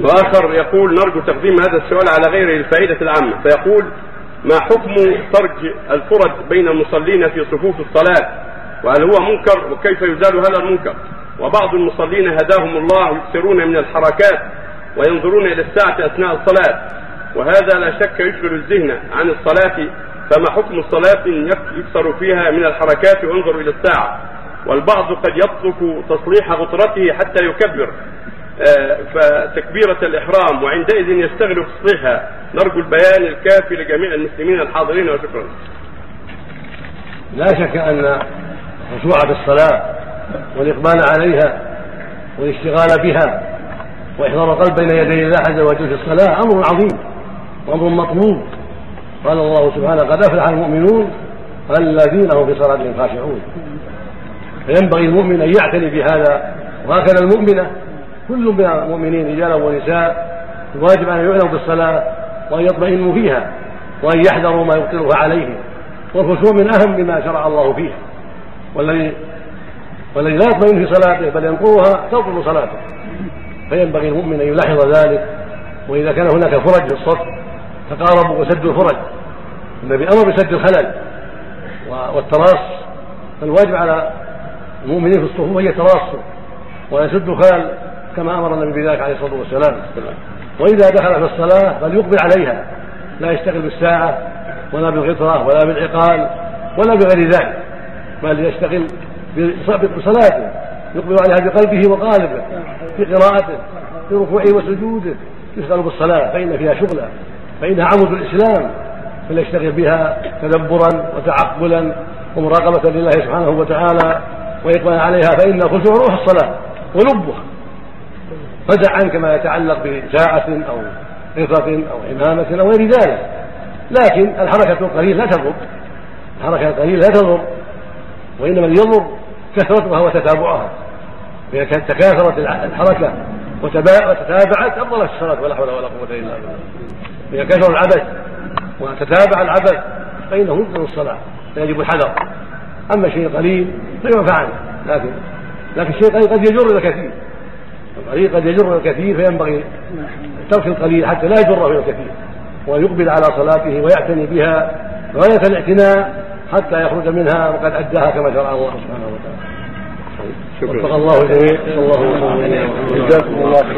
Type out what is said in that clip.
وآخر يقول نرجو تقديم هذا السؤال على غيره للفائده العامة. فيقول ما حكم ترك الفرج بين المصلين في صفوف الصلاة؟ وهل هو منكر؟ وكيف يزال هذا المنكر؟ وبعض المصلين هداهم الله يكثرون من الحركات وينظرون إلى الساعة أثناء الصلاة. وهذا لا شك يشغل الذهن عن الصلاة. فما حكم الصلاة يكثر فيها من الحركات وينظر إلى الساعة؟ والبعض قد يترك تصليح غطرته حتى يكبر. فتكبيرة الإحرام وعندئذ يستغل تصليحها نرجو البيان الكافي لجميع المسلمين الحاضرين وشكرا. لا شك أن الخشوع بالصلاة والإقبال عليها والاشتغال بها وإحضار القلب بين يدي الله عز وجل في الصلاة أمر عظيم وأمر مطلوب. قال الله سبحانه قد أفلح المؤمنون الذين هم في صلاتهم خاشعون. فينبغي المؤمن أن يعتني بهذا. وهكذا المؤمنة كل من المؤمنين رجالا ونساء الواجب أن يعنوا بالصلاة وأن يطمئنوا فيها وأن يحذروا ما يبطلها عليهم والخشوع من أهم ما شرع الله فيها والذي والذي لا يطمئن في صلاته بل ينقضها تبطل صلاته فينبغي المؤمن أن يلاحظ ذلك وإذا كان هناك فرج في الصف تقاربوا وسدوا الفرج النبي أمر بسد الخلل والتراص فالواجب على المؤمنين في الصفوف ان يتراصوا ويسدوا الخلل كما أمر النبي بذلك عليه الصلاة والسلام. وإذا دخل في الصلاة فليقبل عليها. لا يشتغل بالساعة ولا بالغطرة ولا بالعقال ولا بغير ذلك. بل يشتغل بصلاته. يقبل عليها بقلبه وقالبه في قراءته في ركوعه وسجوده. يشتغل بالصلاة فإن فيها شغلا فإنها عمود الإسلام. فليشتغل بها تدبرا وتعقلا ومراقبة لله سبحانه وتعالى وإقبال عليها فإن الخشوع روح الصلاة ولبها. فدع عنك ما يتعلق بساعة أو قطة أو عمامة أو غير ذلك. لكن الحركة القليل لا تضر. الحركة القليل لا تضر. وإنما يضر كثرتها وتتابعها. فإذا كانت تكاثرت الحركة وتتابعت أبطلت الصلاة ولا حول ولا قوة إلا بالله. إذا كثر العبث وتتابع العبث فإنه يبطل الصلاة. فيجب الحذر. أما الشيء القليل فيعفى عنه. لكن لكن الشيء القليل قد يجر إلى الكثير. القليل قد يجر الكثير فينبغي ترك القليل حتى لا يجر إلى الكثير وأن يقبل على صلاته ويعتني بها غاية الاعتناء حتى يخرج منها وقد أداها كما شرع الله سبحانه وتعالى. وفق الله صلى الله وسلم جزاكم الله خير